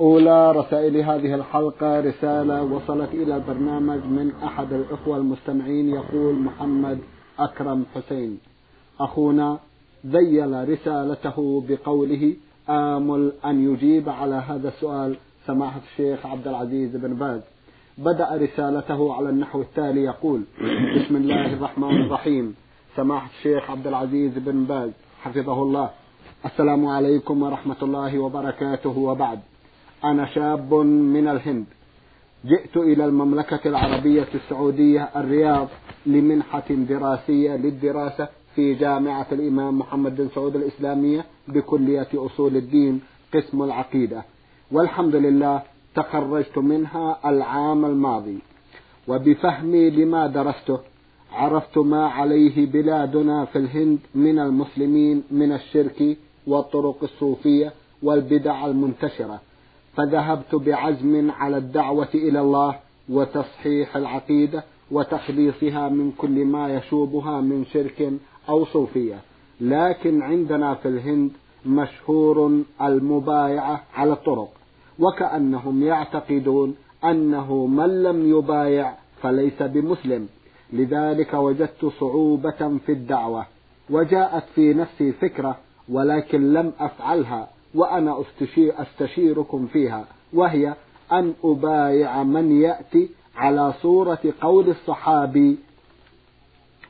أولى رسائل هذه الحلقة رسالة وصلت إلى البرنامج من أحد الإخوة المستمعين يقول محمد أكرم حسين. أخونا ذيل رسالته بقوله آمل أن يجيب على هذا السؤال سماحة الشيخ عبد العزيز بن باز. بدأ رسالته على النحو التالي يقول بسم الله الرحمن الرحيم. سماحة الشيخ عبد العزيز بن باز حفظه الله. السلام عليكم ورحمة الله وبركاته وبعد. أنا شاب من الهند. جئت إلى المملكة العربية السعودية الرياض لمنحة دراسية للدراسة في جامعة الإمام محمد بن سعود الإسلامية بكلية أصول الدين قسم العقيدة. والحمد لله تخرجت منها العام الماضي. وبفهمي لما درسته عرفت ما عليه بلادنا في الهند من المسلمين من الشرك والطرق الصوفية والبدع المنتشرة. فذهبت بعزم على الدعوة إلى الله وتصحيح العقيدة وتخليصها من كل ما يشوبها من شرك أو صوفية. لكن عندنا في الهند مشهور المبايعة على الطرق وكأنهم يعتقدون أنه من لم يبايع فليس بمسلم. لذلك وجدت صعوبة في الدعوة وجاءت في نفسي فكرة ولكن لم أفعلها. وأنا أستشير أستشيركم فيها وهي أن أبايع من يأتي على صورة قول الصحابي.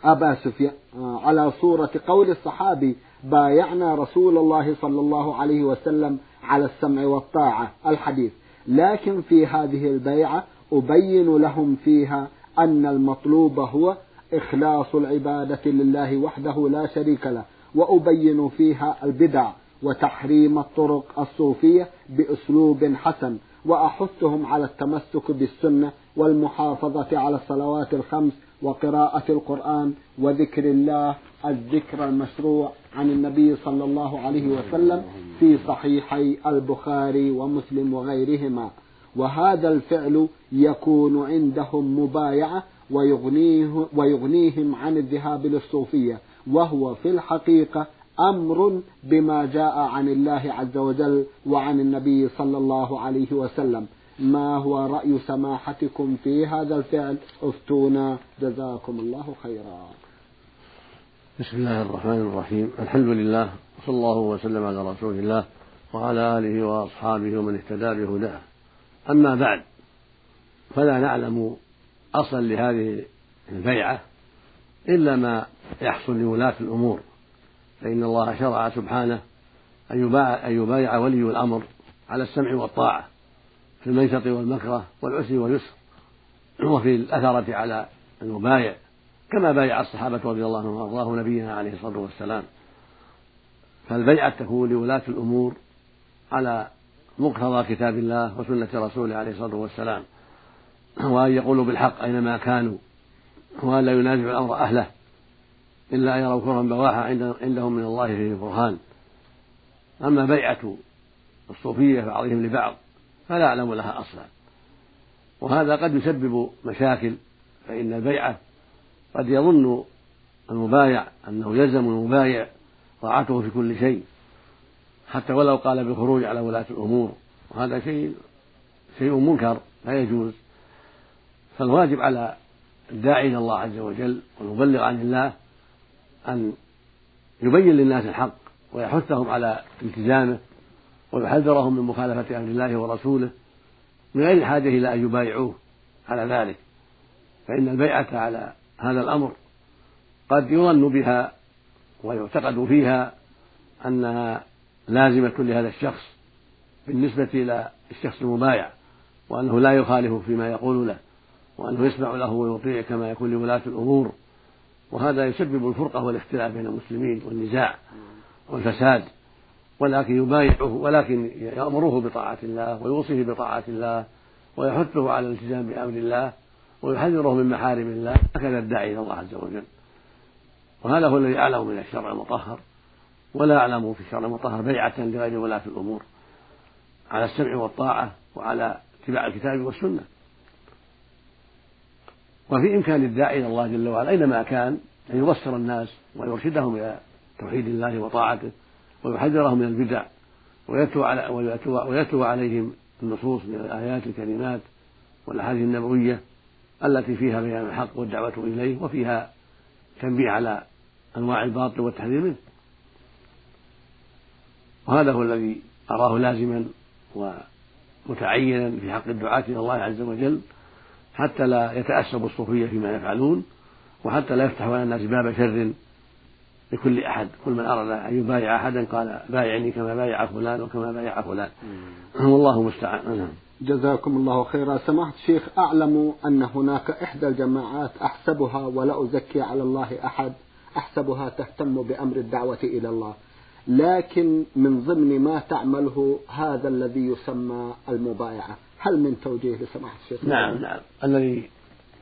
أبا سفيان على صورة قول الصحابي بايعنا رسول الله صلى الله عليه وسلم على السمع والطاعة الحديث. لكن في هذه البيعة أبين لهم فيها أن المطلوب هو إخلاص العبادة لله وحده لا شريك له وأبين فيها البدع. وتحريم الطرق الصوفية بأسلوب حسن وأحثهم على التمسك بالسنة والمحافظة على الصلوات الخمس وقراءة القرآن وذكر الله الذكر المشروع عن النبي صلى الله عليه وسلم في صحيحي البخاري ومسلم وغيرهما. وهذا الفعل يكون عندهم مبايعة ويغنيه ويغنيهم عن الذهاب للصوفية وهو في الحقيقة أمر بما جاء عن الله عز وجل وعن النبي صلى الله عليه وسلم. ما هو رأي سماحتكم في هذا الفعل؟ افتونا. جزاكم الله خيرا. بسم الله الرحمن الرحيم. الحمد لله وصلى الله وسلم على رسول الله وعلى آله وأصحابه ومن اهتدى بهداه. أما بعد فلا نعلم أصلا لهذه البيعة إلا ما يحصل لولاة الأمور. فإن الله شرع سبحانه أن يبايع, أن يبايع ولي الأمر على السمع والطاعة في الميسرة والمكره والعسر واليسر وفي الأثرة على المبايع كما بايع الصحابة رضي الله عنهم وأرضاه نبينا عليه الصلاة والسلام. فالبيعة تكون لولاة الأمور على مقتضى كتاب الله وسنة رسوله عليه الصلاة والسلام وأن يقولوا بالحق أينما كانوا وأن لا ينازعوا الأمر أهله. إلا أن يروا كرها بواحا عندهم من الله فيه برهان. أما بيعة الصوفية بعضهم لبعض فلا أعلم لها أصلا. وهذا قد يسبب مشاكل فإن البيعة قد يظن المبايع أنه يلزم المبايع طاعته في كل شيء حتى ولو قال بالخروج على ولاة الأمور. وهذا شيء شيء منكر لا يجوز. فالواجب على الداعي إلى الله عز وجل والمبلغ عن الله أن يبين للناس الحق ويحثهم على التزامه ويحذرهم من مخالفة أمر الله ورسوله من غير الحاجة إلى أن يبايعوه على ذلك. فإن البيعة على هذا الأمر قد يظن بها ويعتقد فيها أنها لازمة لهذا الشخص بالنسبة إلى الشخص المبايع وأنه لا يخالف فيما يقول له وأنه يسمع له ويطيع كما يكون لولاة الأمور. وهذا يسبب الفرقة والاختلاف بين المسلمين والنزاع والفساد ولكن يبايعه ولكن يأمره بطاعة الله ويوصيه بطاعة الله ويحثه على الالتزام بأمر الله ويحذره من محارم الله هكذا الداعي إلى الله عز وجل. وهذا هو الذي أعلم من الشرع المطهر ولا أعلم في الشرع المطهر بيعة لغير ولاة الأمور على السمع والطاعة وعلى اتباع الكتاب والسنة. وفي إمكان الداعي إلى الله جل وعلا أينما كان أن يبصر الناس ويرشدهم إلى توحيد الله وطاعته ويحذرهم من البدع ويتلو, على ويتلو عليهم النصوص من الآيات الكريمات والأحاديث النبوية التي فيها بيان الحق والدعوة إليه وفيها تنبيه على أنواع الباطل والتحذير منه. وهذا هو الذي أراه لازما ومتعينا في حق الدعاة إلى الله عز وجل. حتى لا يتأسب الصوفية فيما يفعلون وحتى لا يفتحوا على الناس باب شر لكل أحد. كل من أراد أن يبايع أحدا قال بايعني كما بايع فلان وكما بايع فلان. والله المستعان. نعم. جزاكم الله خيرا. سماحة الشيخ أعلم أن هناك إحدى الجماعات أحسبها ولا أزكي على الله أحد أحسبها تهتم بأمر الدعوة إلى الله. لكن من ضمن ما تعمله هذا الذي يسمى المبايعة. هل من توجيه لسماحة الشيخ؟ نعم نعم. الذي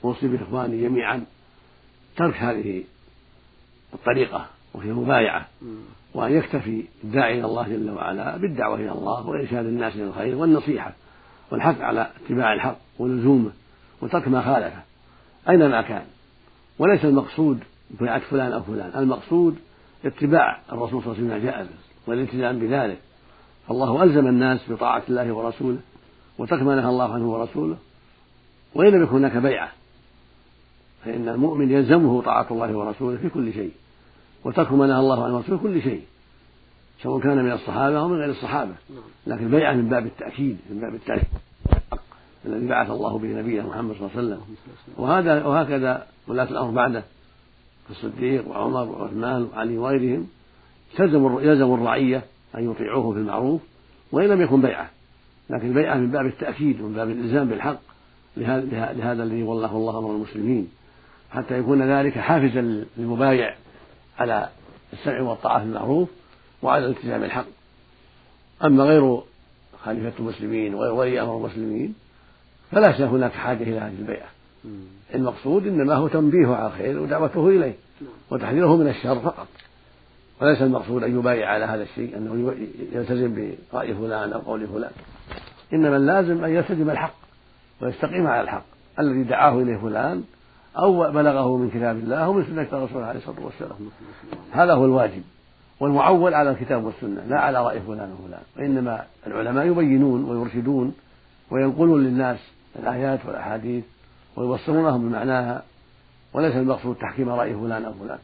أوصي بإخواني جميعا ترك هذه الطريقة وهي المبايعة وأن يكتفي الداعي إلى الله جل وعلا بالدعوة إلى الله وإرشاد الناس إلى الخير والنصيحة والحث على اتباع الحق ولزومه وترك ما خالفه أينما كان. وليس المقصود بيعة فلان أو فلان المقصود اتباع الرسول صلى الله عليه وسلم جاء به والالتزام بذلك. فالله ألزم الناس بطاعة الله ورسوله وترك ما نهى الله عنه ورسوله وإن لم يكن هناك بيعة فإن المؤمن يلزمه طاعة الله ورسوله في كل شيء وترك ما نهى الله عنه ورسوله في كل شيء سواء كان من الصحابة أو من غير الصحابة. لكن البيعة من باب التأكيد من باب التأكيد الذي بعث الله به نبيه محمد صلى الله عليه وسلم. وهذا وهكذا ولاة الأمر بعده الصديق وعمر وعثمان وعلي وغيرهم يلزم يلزم الرعية أن يطيعوه في المعروف وإن لم يكن بيعة. لكن البيعة من باب التأكيد ومن باب الإلزام بالحق لهذا الذي والله الله أمر المسلمين حتى يكون ذلك حافزا للمبايع على السمع والطاعة في المعروف وعلى الالتزام الحق أما غير خليفة المسلمين وغير ولي أمر المسلمين فليس هناك حاجة إلى هذه البيعة. المقصود إنما هو تنبيهه على الخير ودعوته إليه وتحذيره من الشر فقط. وليس المقصود أن يبايع على هذا الشيء أنه يلتزم برأي فلان أو قول فلان. إنما اللازم أن يلتزم الحق ويستقيم على الحق. الذي دعاه إليه فلان أو بلغه من كتاب الله أو من سنة الرسول عليه الصلاة والسلام. هذا هو الواجب والمعول على الكتاب والسنة لا على رأي فلان وفلان وإنما العلماء يبينون ويرشدون وينقلون للناس الآيات والأحاديث ويبصرونهم بمعناها وليس المقصود تحكيم رأي فلان أو فلان.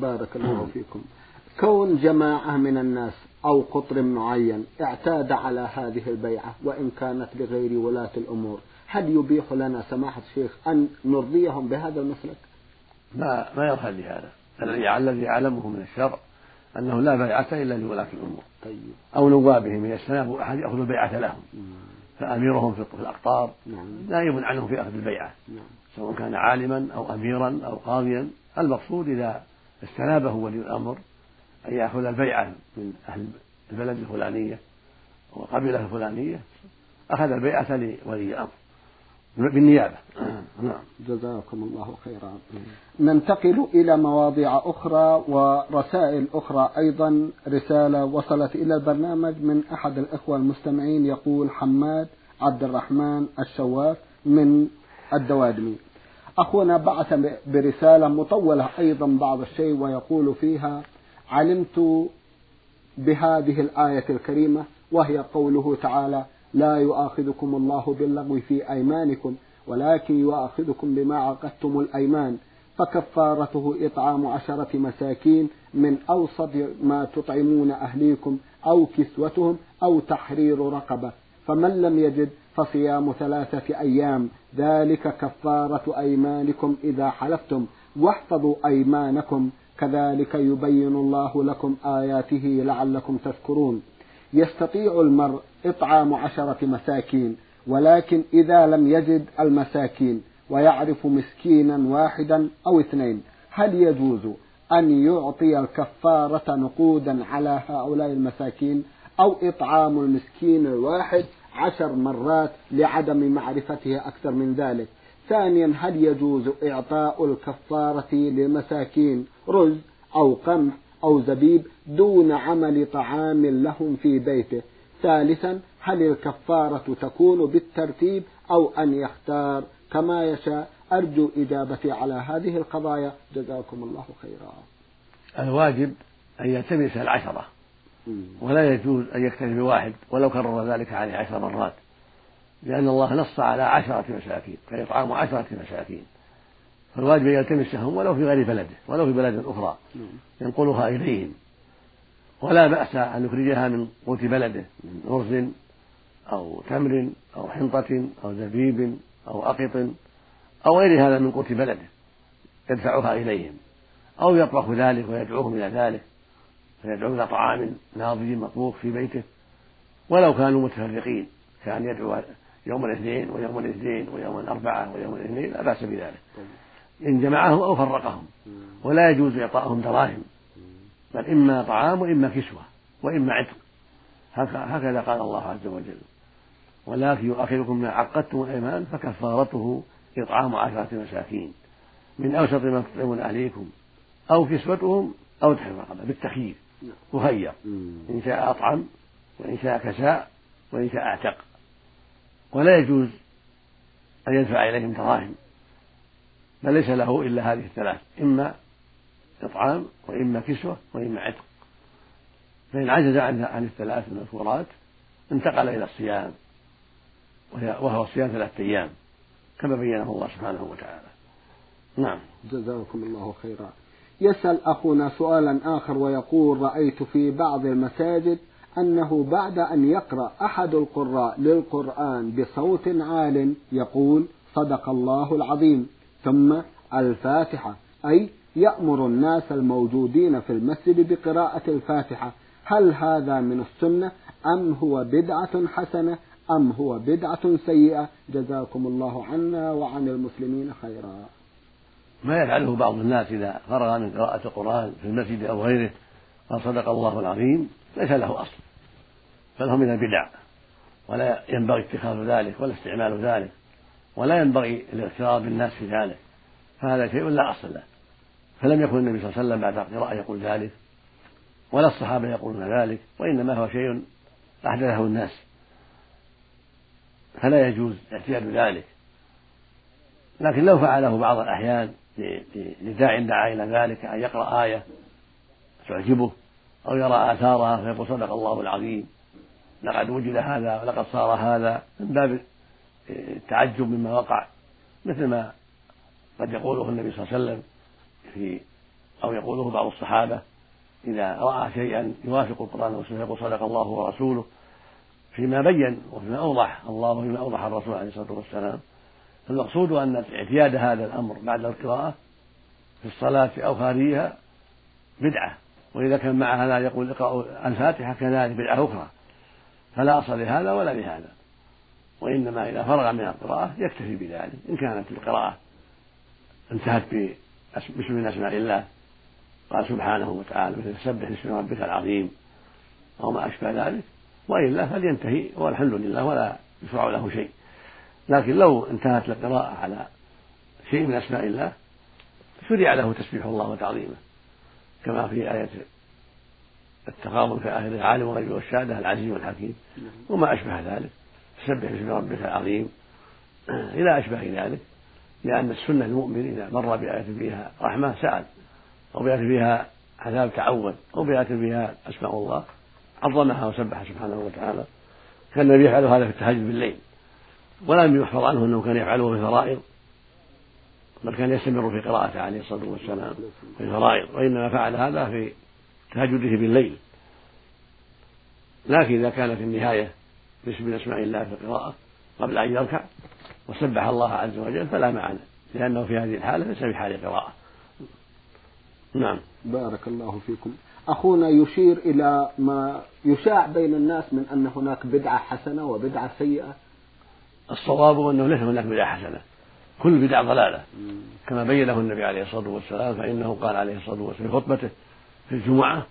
بارك الله فيكم. كون جماعة من الناس أو قطر معين اعتاد على هذه البيعة وإن كانت لغير ولاة الأمور هل يبيح لنا سماحة الشيخ أن نرضيهم بهذا المسلك؟ ما ما يرحل لهذا الذي يعلمه من الشرع أنه لا بيعة إلا لولاة الأمور طيب. أو نوابهم من السلام أحد يأخذ البيعة لهم فأميرهم في الأقطار نعم. نائب عنهم في أخذ البيعة نعم. سواء كان عالما أو أميرا أو قاضيا المقصود إذا استنابه ولي الأمر أن يأخذ البيعة من أهل البلد الفلانية والقبيلة الفلانية أخذ البيعة لولي الأمر بالنيابة. نعم. جزاكم الله خيرا. ننتقل إلى مواضيع أخرى ورسائل أخرى أيضا. رسالة وصلت إلى البرنامج من أحد الإخوة المستمعين يقول حماد عبد الرحمن الشواف من الدوادمي. أخونا بعث برسالة مطولة أيضا بعض الشيء ويقول فيها علمت بهذه الآية الكريمة وهي قوله تعالى لا يؤاخذكم الله باللغو في أيمانكم ولكن يؤاخذكم بما عقدتم الأيمان. فكفارته إطعام عشرة مساكين من أوسط ما تطعمون أهليكم أو كسوتهم أو تحرير رقبة. فمن لم يجد فصيام ثلاثة أيام. ذلك كفارة أيمانكم إذا حلفتم. واحفظوا أيمانكم. كذلك يبين الله لكم آياته لعلكم تذكرون. يستطيع المرء إطعام عشرة مساكين ولكن إذا لم يجد المساكين ويعرف مسكينا واحدا أو اثنين هل يجوز أن يعطي الكفارة نقودا على هؤلاء المساكين؟ أو إطعام المسكين الواحد عشر مرات لعدم معرفته أكثر من ذلك؟ ثانيا هل يجوز إعطاء الكفارة للمساكين رز أو قمح أو زبيب دون عمل طعام لهم في بيته؟ ثالثا هل الكفارة تكون بالترتيب أو أن يختار كما يشاء؟ أرجو إجابتي على هذه القضايا. جزاكم الله خيرا. الواجب أن يلتمس العشرة ولا يجوز أن يكتفي بواحد ولو كرر ذلك عليه عشر مرات. لأن الله نص على عشرة مساكين فإطعام عشرة مساكين. فالواجب أن يلتمسهم ولو في غير بلده ولو في بلد أخرى. ينقلها إليهم. ولا بأس أن يخرجها من قوت بلده من أرز أو تمر أو حنطة أو زبيب أو أقط أو غير هذا من قوت بلده. يدفعها إليهم. أو يطبخ ذلك ويدعوهم إلى ذلك. فيدعو إلى طعام ناضج مطبوخ في بيته. ولو كانوا متفرقين كان يدعو يوم الاثنين ويوم الاثنين ويوم الأربعة ويوم الاثنين لا بأس بذلك. إن جمعهم أو فرقهم. ولا يجوز إعطاءهم دراهم. بل إما طعام وإما كسوة وإما عتق. هكذا قال الله عز وجل. ولكن يؤخركم ما عقدتم الأيمان فكفارته إطعام عشرة مساكين. من أوسط ما تطعمون أهليكم. أو كسوتهم أو تحرير رقبة بالتخيير. مخير إن شاء أطعم وإن شاء كساء وإن شاء أعتق. ولا يجوز أن يدفع إليهم دراهم بل ليس له إلا هذه الثلاث إما إطعام وإما كسوة وإما عتق. فإن عجز عن عن الثلاث المذكورات انتقل إلى الصيام وهو صيام ثلاثة أيام كما بينه الله سبحانه وتعالى. نعم. جزاكم الله خيرا. يسأل أخونا سؤالا آخر ويقول رأيت في بعض المساجد أنه بعد أن يقرأ أحد القراء للقرآن بصوت عال يقول صدق الله العظيم. ثم الفاتحة أي يأمر الناس الموجودين في المسجد بقراءة الفاتحة. هل هذا من السنة؟ أم هو بدعة حسنة؟ أم هو بدعة سيئة؟ جزاكم الله عنا وعن المسلمين خيرا. ما يفعله بعض الناس إذا فرغ من قراءة القرآن في المسجد أو غيره قال صدق الله العظيم ليس له أصل بل هو من البدع ولا ينبغي اتخاذ ذلك ولا استعمال ذلك ولا ينبغي الاغترار بالناس في ذلك فهذا شيء لا أصل له. فلم يكن النبي صلى الله عليه وسلم بعد القراءة يقول ذلك ولا الصحابة يقولون ذلك وإنما هو شيء أحدثه الناس. فلا يجوز اعتياد ذلك. لكن لو فعله بعض الأحيان لداع دعا إلى ذلك أن يقرأ آية تعجبه أو يرى آثارها فيقول صدق الله العظيم لقد وجد هذا ولقد صار هذا من باب التعجب مما وقع مثل ما قد يقوله النبي صلى الله عليه وسلم في أو يقوله بعض الصحابة إذا رأى شيئا يوافق القرآن والسنة يقول صدق الله ورسوله فيما بين وفيما أوضح الله وفيما أوضح الرسول عليه الصلاة والسلام. فالمقصود أن اعتياد هذا الأمر بعد القراءة في الصلاة أو خارجها بدعة. وإذا كان مع هذا يقول اقرأوا الفاتحة كذلك بدعة أخرى فلا أصل لهذا ولا لهذا. وإنما إذا فرغ من القراءة يكتفي بذلك. إن كانت القراءة انتهت باسم من أسماء الله قال سبحانه وتعالى مثل سبح اسم ربك العظيم أو ما أشبه ذلك وإلا فلينتهي والحمد لله ولا يشرع له شيء. لكن لو انتهت القراءة على شيء من أسماء الله شرع له تسبيح الله وتعظيمه كما في آية التغابن في آخر العالم والغيب والشهادة العزيز والحكيم. وما أشبه ذلك. سبح باسم ربك العظيم. إلى أشبه ذلك لأن السنة المؤمن إذا مر بآية فيها رحمة سأل أو بآية فيها عذاب تعود أو بآية فيها أسماء الله عظمها وسبح سبحانه وتعالى. كان النبي يفعل هذا في التهجد بالليل. ولم يحفظ عنه أنه كان يفعله في الفرائض بل كان يستمر في قراءته عليه الصلاة والسلام في الفرائض وإنما فعل هذا في تهجده بالليل. لكن إذا كان في النهاية باسم من أسماء الله في القراءة قبل أن يركع وسبح الله عز وجل فلا معنى لأنه في هذه الحالة ليس في حال قراءة نعم. بارك الله فيكم. أخونا يشير إلى ما يشاع بين الناس من أن هناك بدعة حسنة وبدعة سيئة. الصواب أنه ليس هناك بدعة حسنة. كل بدعة ضلالة. كما بينه النبي عليه الصلاة والسلام فإنه قال عليه الصلاة والسلام في خطبته في الجمعة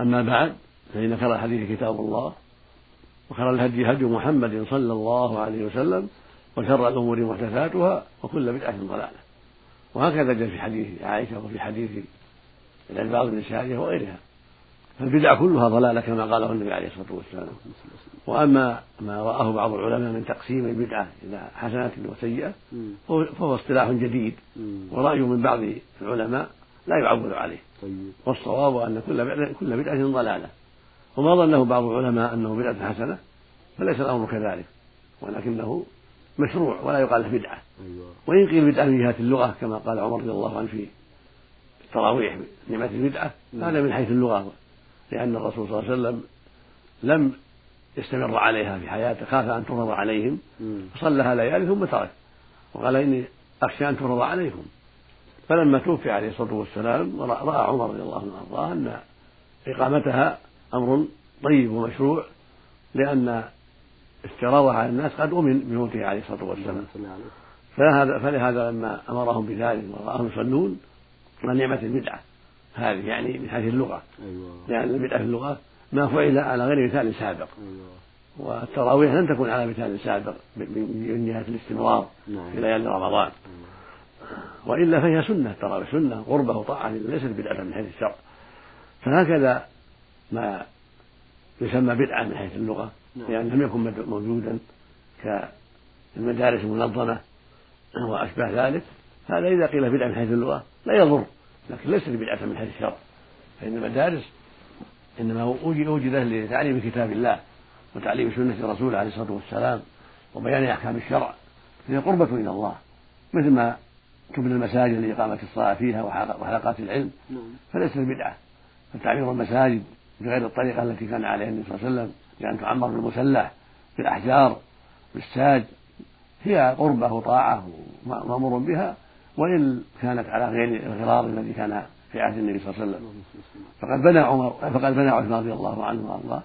أما بعد فإن خير الحديث كتاب الله وخير الهدي هدي محمد صلى الله عليه وسلم وشر الأمور محدثاتها وكل بدعة ضلالة. وهكذا جاء في حديث عائشة وفي حديث العباد بن سارية وغيرها. فالبدع كلها ضلالة كما قاله النبي عليه الصلاة والسلام. وأما ما رآه بعض العلماء من تقسيم البدعة إلى حسنات وسيئة فهو اصطلاح جديد. ورأي من بعض العلماء لا يعول عليه. طيب. والصواب أن كل بدعة كل بدعة ضلالة. وما ظنه بعض العلماء أنه بدعة حسنة فليس الأمر كذلك. ولكنه مشروع ولا يقال له بدعة. أيوة. وإن قيل بدعة من جهة اللغة كما قال عمر رضي الله عنه في التراويح نعمة البدعة هذا من حيث اللغة. لأن الرسول صلى الله عليه وسلم لم يستمر عليها في حياته خاف أن تفرض عليهم فصلىها ليالي ثم ترك. وقال إني أخشى أن تفرض عليكم. فلما توفي عليه الصلاة والسلام رأى عمر رضي الله عنه وأرضاه أن إقامتها أمر طيب ومشروع لأن افتراضها على الناس قد أمن بموته عليه الصلاة والسلام. فلهذا فلهذا لما أمرهم بذلك ورآهم يصلون قال نعمة البدعة هذه يعني من حيث اللغة أيوة. لأن البدعة في اللغة ما فعل على غير مثال سابق أيوة. والتراويح لم تكن على مثال سابق من جهة الاستمرار نعم. في ليالي رمضان أيوة. وإلا فهي سنة التراويح سنة قربة وطاعة ليست بدعة من حيث الشرع فهكذا ما يسمى بدعة من حيث اللغة نعم. لأن لم يكن موجودا كالمدارس المنظمة وأشباه ذلك هذا إذا قيل بدعة من حيث اللغة لا يضر لكن ليست بدعة من حيث الشرع فإن المدارس إنما وجدت لتعليم كتاب الله وتعليم سنة الرسول عليه الصلاة والسلام وبيان أحكام الشرع هي قربة إلى الله مثل ما تبنى المساجد لإقامة الصلاة فيها وحلقات العلم نعم. فليست بدعة فتعمير المساجد بغير الطريقة التي كان عليها النبي صلى الله عليه وسلم بأن تعمر بالمسلح بالأحجار بالساج هي قربة وطاعة ومأمور بها وإن كانت على غير الغرار الذي كان في عهد النبي صلى الله عليه وسلم. فقد بنى عمر فقد بنى عثمان رضي الله عنه وأرضاه.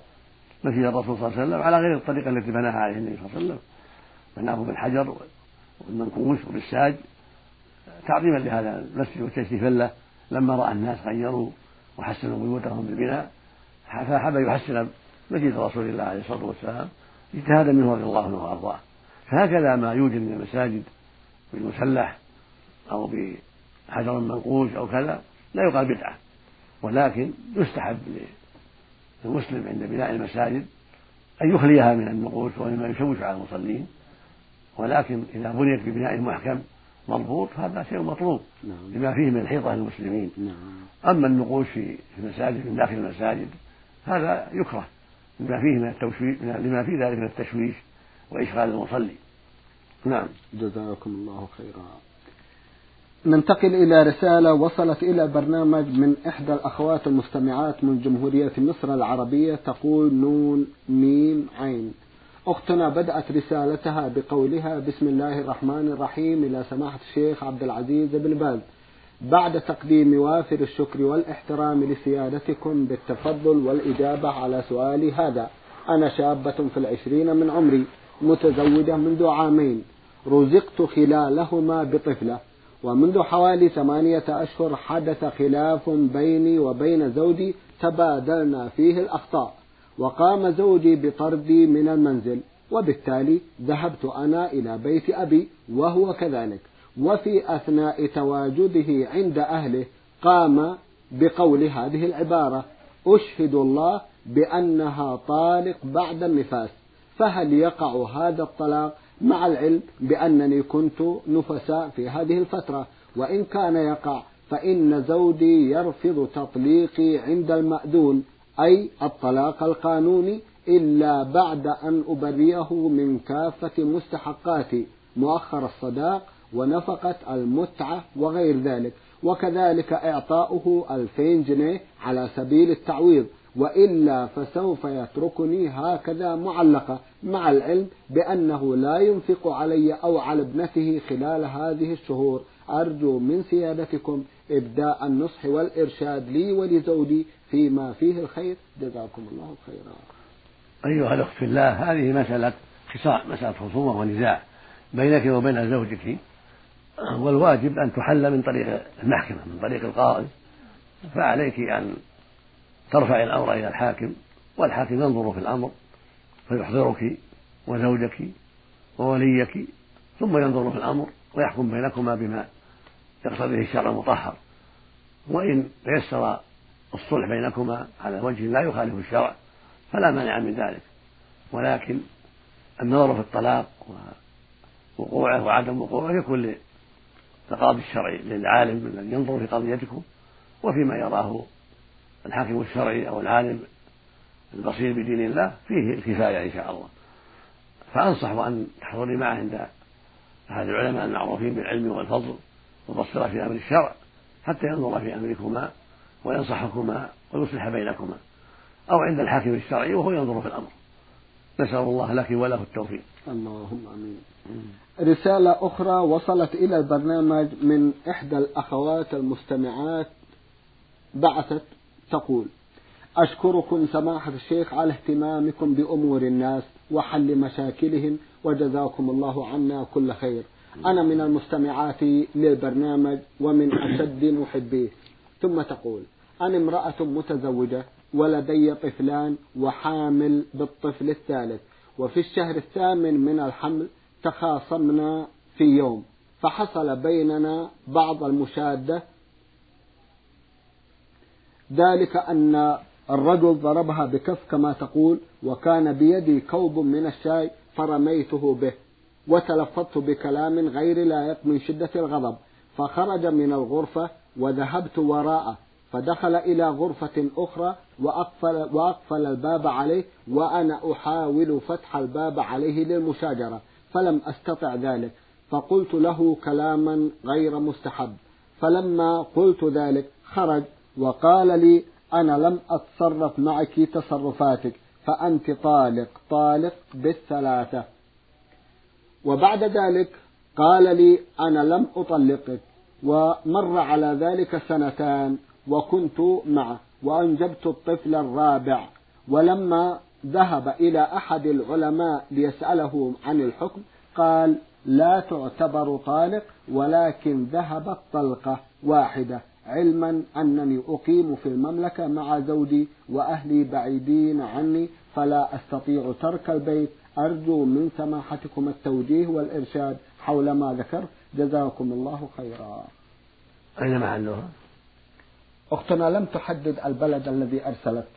مسجد الرسول صلى الله عليه وسلم على غير الطريقة التي بناها عليه النبي صلى الله عليه وسلم. بناه بالحجر والمنقوش وبالساج تعظيما لهذا المسجد وتشريفا له. لما رأى الناس غيروا وحسنوا بيوتهم بالبناء فحب يحسن مسجد رسول الله عليه الصلاة والسلام اجتهادا منه رضي الله عنه وأرضاه. فهكذا ما يوجد من المساجد بالمسلح أو بحجر منقوش أو كذا لا يقال بدعة ولكن يستحب للمسلم عند بناء المساجد أن يخليها من النقوش ومما يشوش على المصلين ولكن إذا بنيت ببناء محكم مضبوط هذا شيء مطلوب نعم. لما فيه من الحيطة للمسلمين نعم. أما النقوش في المساجد من داخل المساجد هذا يكره لما فيه من التوشويش لما فيه ذلك من التشويش وإشغال المصلي نعم جزاكم الله خيرا ننتقل إلى رسالة وصلت إلى برنامج من إحدى الأخوات المستمعات من جمهورية مصر العربية تقول نون ميم عين. أختنا بدأت رسالتها بقولها بسم الله الرحمن الرحيم. إلى سماحة الشيخ عبد العزيز بن باز. بعد تقديم وافر الشكر والإحترام لسيادتكم بالتفضل والإجابة على سؤالي هذا. أنا شابة في العشرين من عمري متزوجة منذ عامين. رزقت خلالهما بطفلة. ومنذ حوالي ثمانية أشهر حدث خلاف بيني وبين زوجي تبادلنا فيه الأخطاء وقام زوجي بطردي من المنزل وبالتالي ذهبت أنا إلى بيت أبي وهو كذلك. وفي أثناء تواجده عند أهله قام بقول هذه العبارة أشهد الله بأنها طالق بعد النفاس فهل يقع هذا الطلاق؟ مع العلم بأنني كنت نفساء في هذه الفترة. وإن كان يقع فإن زوجي يرفض تطليقي عند المأذون أي الطلاق القانوني إلا بعد أن أبريه من كافة مستحقات مؤخر الصداق ونفقة المتعة وغير ذلك. وكذلك إعطاؤه ألفين جنيه على سبيل التعويض. وإلا فسوف يتركني هكذا معلقة مع العلم بأنه لا ينفق علي أو على ابنته خلال هذه الشهور. أرجو من سيادتكم إبداء النصح والإرشاد لي ولزوجي فيما فيه الخير. جزاكم الله خيرا. أيها الأخت في الله هذه مسألة خصام مسألة خصومة ونزاع بينك وبين زوجك. والواجب أن تحل من طريق المحكمة من طريق القاضي. فعليك أن ترفع الأمر إلى الحاكم والحاكم ينظر في الأمر فيحضرك وزوجك ووليك ثم ينظر في الأمر ويحكم بينكما بما يقتضيه الشرع المطهر. وإن تيسر الصلح بينكما على وجه لا يخالف الشرع فلا مانع من ذلك. ولكن النظر في الطلاق ووقوعه وعدم وقوعه يكون للقاضي الشرعي للعالم الذي ينظر في قضيتكم وفيما يراه الحاكم الشرعي أو العالم البصير بدين الله فيه الكفاية إن شاء الله. فأنصح أن تحضري معه عند أحد العلماء المعروفين بالعلم والفضل والبصيرة في أمر الشرع حتى ينظر في أمركما وينصحكما ويصلح بينكما. أو عند الحاكم الشرعي وهو ينظر في الأمر. نسأل الله لك وله التوفيق. اللهم آمين. رسالة أخرى وصلت إلى البرنامج من إحدى الأخوات المستمعات بعثت تقول: أشكركم سماحة الشيخ على اهتمامكم بأمور الناس وحل مشاكلهم وجزاكم الله عنا كل خير. أنا من المستمعات للبرنامج ومن أشد محبيه. ثم تقول: أنا امرأة متزوجة ولدي طفلان وحامل بالطفل الثالث وفي الشهر الثامن من الحمل تخاصمنا في يوم فحصل بيننا بعض المشادة ذلك أن الرجل ضربها بكف كما تقول وكان بيدي كوب من الشاي فرميته به وتلفظت بكلام غير لائق من شدة الغضب فخرج من الغرفة وذهبت وراءه فدخل إلى غرفة أخرى وأقفل, وأقفل الباب عليه وأنا أحاول فتح الباب عليه للمشاجرة فلم أستطع ذلك فقلت له كلاما غير مستحب فلما قلت ذلك خرج وقال لي أنا لم أتصرف معك تصرفاتك فأنت طالق طالق بالثلاثة. وبعد ذلك قال لي أنا لم أطلقك. ومر على ذلك سنتان وكنت معه وأنجبت الطفل الرابع. ولما ذهب إلى أحد العلماء ليسأله عن الحكم قال لا تعتبر طالق ولكن ذهبت طلقة واحدة. علما أنني أقيم في المملكة مع زوجي وأهلي بعيدين عني فلا أستطيع ترك البيت. أرجو من سماحتكم التوجيه والإرشاد. حول ما ذكر جزاكم الله خيرا. أين محلها؟ أختنا لم تحدد البلد الذي أرسلت.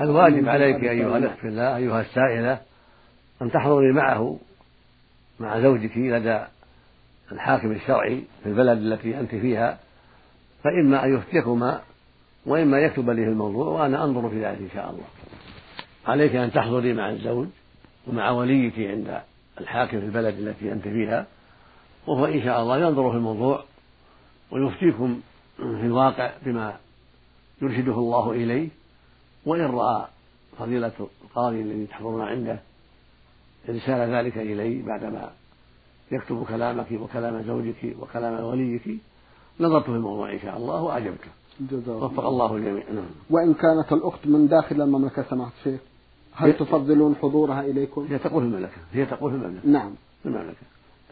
الواجب عليك أيها الأخت في الله أيها السائلة أن تحضري معه مع زوجك لدى الحاكم الشرعي في البلد التي أنت فيها. فإما أن يفتيكما وإما يكتب لي الموضوع وأنا أنظر في ذلك إن شاء الله. عليك أن تحضري مع الزوج ومع وليك عند الحاكم في البلد التي أنت فيها وهو إن شاء الله ينظر في الموضوع ويفتيكم في الواقع بما يرشده الله إليه. وإن رأى فضيلة القاضي الذي تحضرون عنده إرسال ذلك إليه بعدما يكتب كلامك وكلام زوجك وكلام وليك نظرت في الموضوع إن شاء الله وأعجبته. وفق الله. الجميع نعم. وإن كانت الأخت من داخل المملكة سماحة الشيخ هل تفضلون حضورها إليكم؟ هي تقول في المملكة. هي تقول في المملكة. نعم. في المملكة.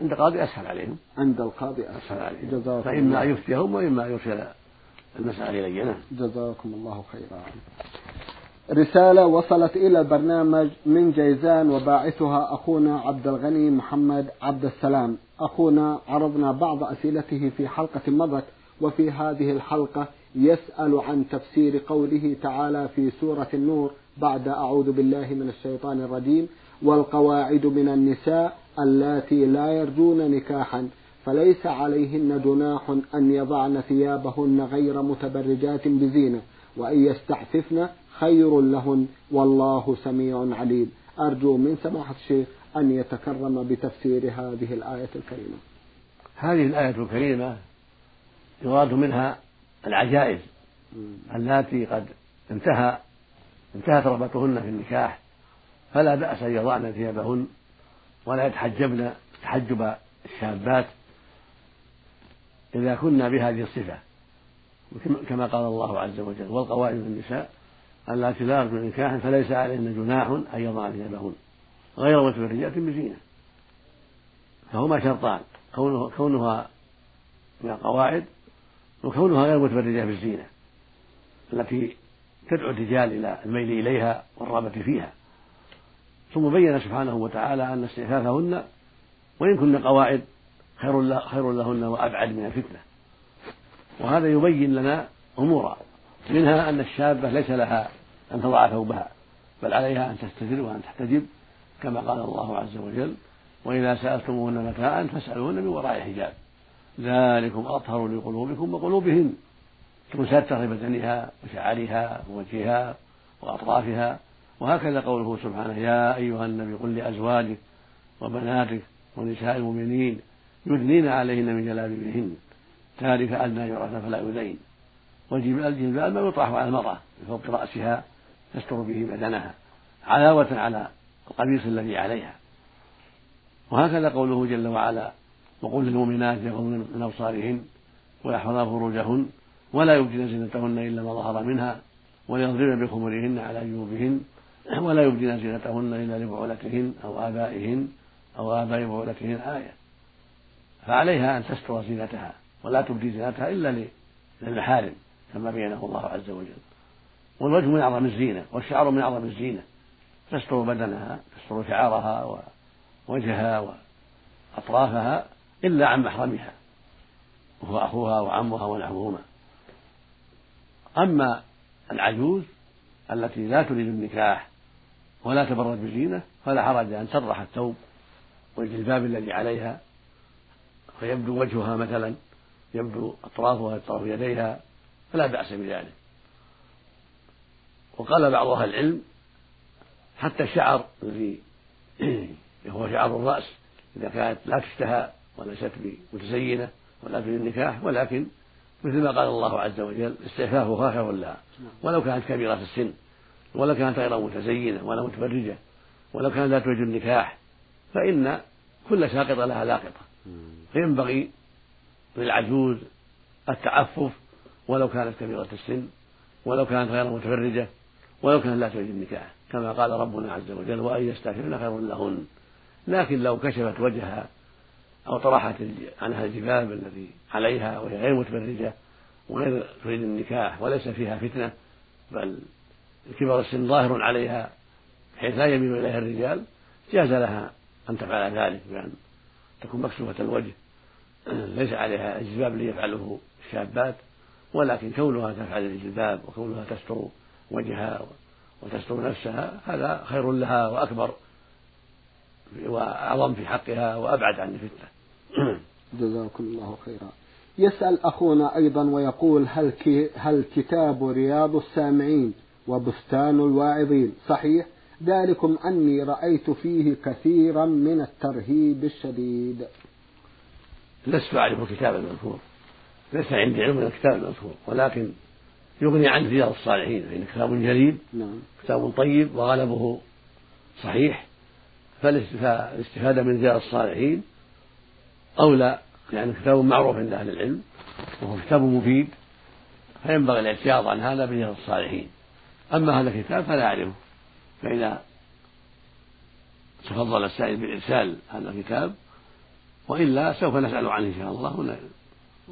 عند قاضي أسهل عليهم. عند القاضي أسهل, أسهل عليهم. جزاكم فإما أن يفتيهم وإما أن يرسل المسألة إلي نعم جزاكم الله خيرا. رسالة وصلت إلى البرنامج من جيزان وباعثها أخونا عبد الغني محمد عبد السلام. أخونا عرضنا بعض أسئلته في حلقة مضت وفي هذه الحلقة يسأل عن تفسير قوله تعالى في سورة النور بعد أعوذ بالله من الشيطان الرجيم والقواعد من النساء اللاتي لا يرجون نكاحا فليس عليهن جناح أن يضعن ثيابهن غير متبرجات بزينة وأن يستعففن خير لهن والله سميع عليم. أرجو من سماحة الشيخ أن يتكرم بتفسير هذه الآية الكريمة. هذه الآية الكريمة يراد منها العجائز اللاتي قد انتهى انتهت رغبتهن في النكاح. فلا بأس أن يضعن ثيابهن ولا يتحجبن تحجب الشابات إذا كنا بهذه الصفة كما قال الله عز وجل والقواعد من النساء اللاتي لا يرجو فليس عليهن جناح أن يضعن ثيابهن غير متبرجات بزينة فهما شرطان كونه كونها من القواعد وكونها غير متبرجة بالزينة التي تدعو الرجال إلى الميل إليها والرغبة فيها. ثم بين سبحانه وتعالى أن استعفافهن وإن كن قواعد خير خير لهن وأبعد من الفتنة. وهذا يبين لنا أمورا منها أن الشابة ليس لها أن تضع ثوبها بل عليها أن تستتر وأن تحتجب كما قال الله عز وجل وإذا سألتموهن متاعا فاسألوهن من وراء حجاب. ذلكم أطهر لقلوبكم وقلوبهن تستر بدنها وشعرها ووجهها وأطرافها. وهكذا قوله سبحانه يا أيها النبي قل لأزواجك وبناتك ونساء المؤمنين يدنين عليهن من جلابيبهن ذلك أدنى يعرفن فلا يؤذين. والجلباب ما يطرح على المرأة بفوق رأسها تستر به بدنها علاوة على القميص الذي عليها. وهكذا قوله جل وعلا وقل للمؤمنات يغضن من أبصارهن ويحفظن فروجهن ولا يبدين زينتهن إلا ما ظهر منها وليضربن بخمرهن على جيوبهن ولا يبدين زينتهن إلا لبعولتهن أو آبائهن أو آباء بعولتهن. آية. فعليها أن تستر زينتها ولا تبدي زينتها إلا للمحارم كما بينه الله عز وجل. والوجه من أعظم الزينة والشعر من أعظم الزينة. تستر بدنها تستر شعرها ووجهها وأطرافها إلا عن محرمها وهو أخوها وعمها ونحوهما. أما العجوز التي لا تريد النكاح ولا تبرد بزينة فلا حرج أن تطرح الثوب والجلباب الذي عليها. فيبدو وجهها مثلا يبدو أطرافها أطراف يديها فلا بأس بذلك. وقال بعض أهل العلم حتى الشعر الذي هو شعر الرأس إذا كانت لا تشتهى وليست متزينة ولا في النكاح ولكن مثل ما قال الله عز وجل استعفافها خير لها. ولو كانت كبيرة في السن ولو كانت غير متزينة ولا متبرجة ولو كانت لا تريد النكاح فإن كل ساقطة لها لاقطة. فينبغي للعجوز التعفف ولو كانت كبيرة السن ولو كانت غير متفرجة ولو كانت لا تريد النكاح كما قال ربنا عز وجل وأن يستعففن خير لهن لكن لو كشفت وجهها أو طرحت عنها الجباب الذي عليها وهي غير متبرجة وغير تريد النكاح وليس فيها فتنة بل كبر السن ظاهر عليها بحيث لا يميل إليها الرجال جاز لها أن تفعل ذلك بأن تكون مكشوفة الوجه. ليس عليها الجلباب الذي يفعله الشابات ولكن كونها تفعل الجلباب وكونها تستر وجهها وتستر نفسها هذا خير لها وأكبر وأعظم في حقها وأبعد عن الفتنة. جزاكم الله خيرا. يسأل أخونا أيضا ويقول هل, هل كتاب رياض السامعين وبستان الواعظين صحيح؟ ذلكم أني رأيت فيه كثيرا من الترهيب الشديد. لست أعرف الكتاب المذكور. ليس عندي علم الكتاب المذكور ولكن يغني عن رياض الصالحين فإن كتاب جليل نعم. كتاب طيب وغلبه صحيح فالاستفادة من رياض الصالحين أولى يعني كتاب معروف عند أهل العلم وهو كتاب مفيد فينبغي الاعتياض عن هذا برياض الصالحين أما هذا الكتاب فلا أعرفه فإذا تفضل السائل بإرسال هذا الكتاب وإلا سوف نسأل عنه إن شاء الله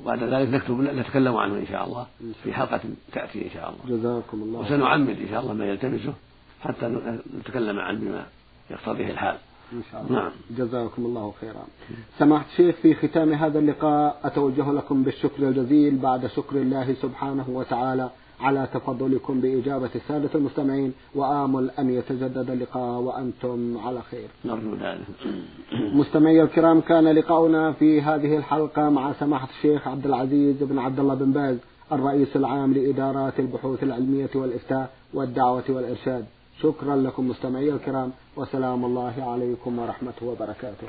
وبعد ذلك نكتب نتكلم عنه إن شاء الله. في حلقة تأتي إن شاء الله. جزاكم الله وسنعمد إن شاء الله ما يلتمسه حتى نتكلم عنه بما يقتضيه الحال. إن شاء الله. نعم. جزاكم الله خيرا. سماحة الشيخ في ختام هذا اللقاء أتوجه لكم بالشكر الجزيل بعد شكر الله سبحانه وتعالى. على تفضلكم بإجابة السادة المستمعين وآمل أن يتجدد اللقاء وأنتم على خير. نرجو ذلك. مستمعي الكرام كان لقاؤنا في هذه الحلقة مع سماحة الشيخ عبد العزيز بن عبد الله بن باز الرئيس العام لإدارات البحوث العلمية والإفتاء والدعوة والإرشاد. شكرا لكم مستمعي الكرام وسلام الله عليكم ورحمته وبركاته.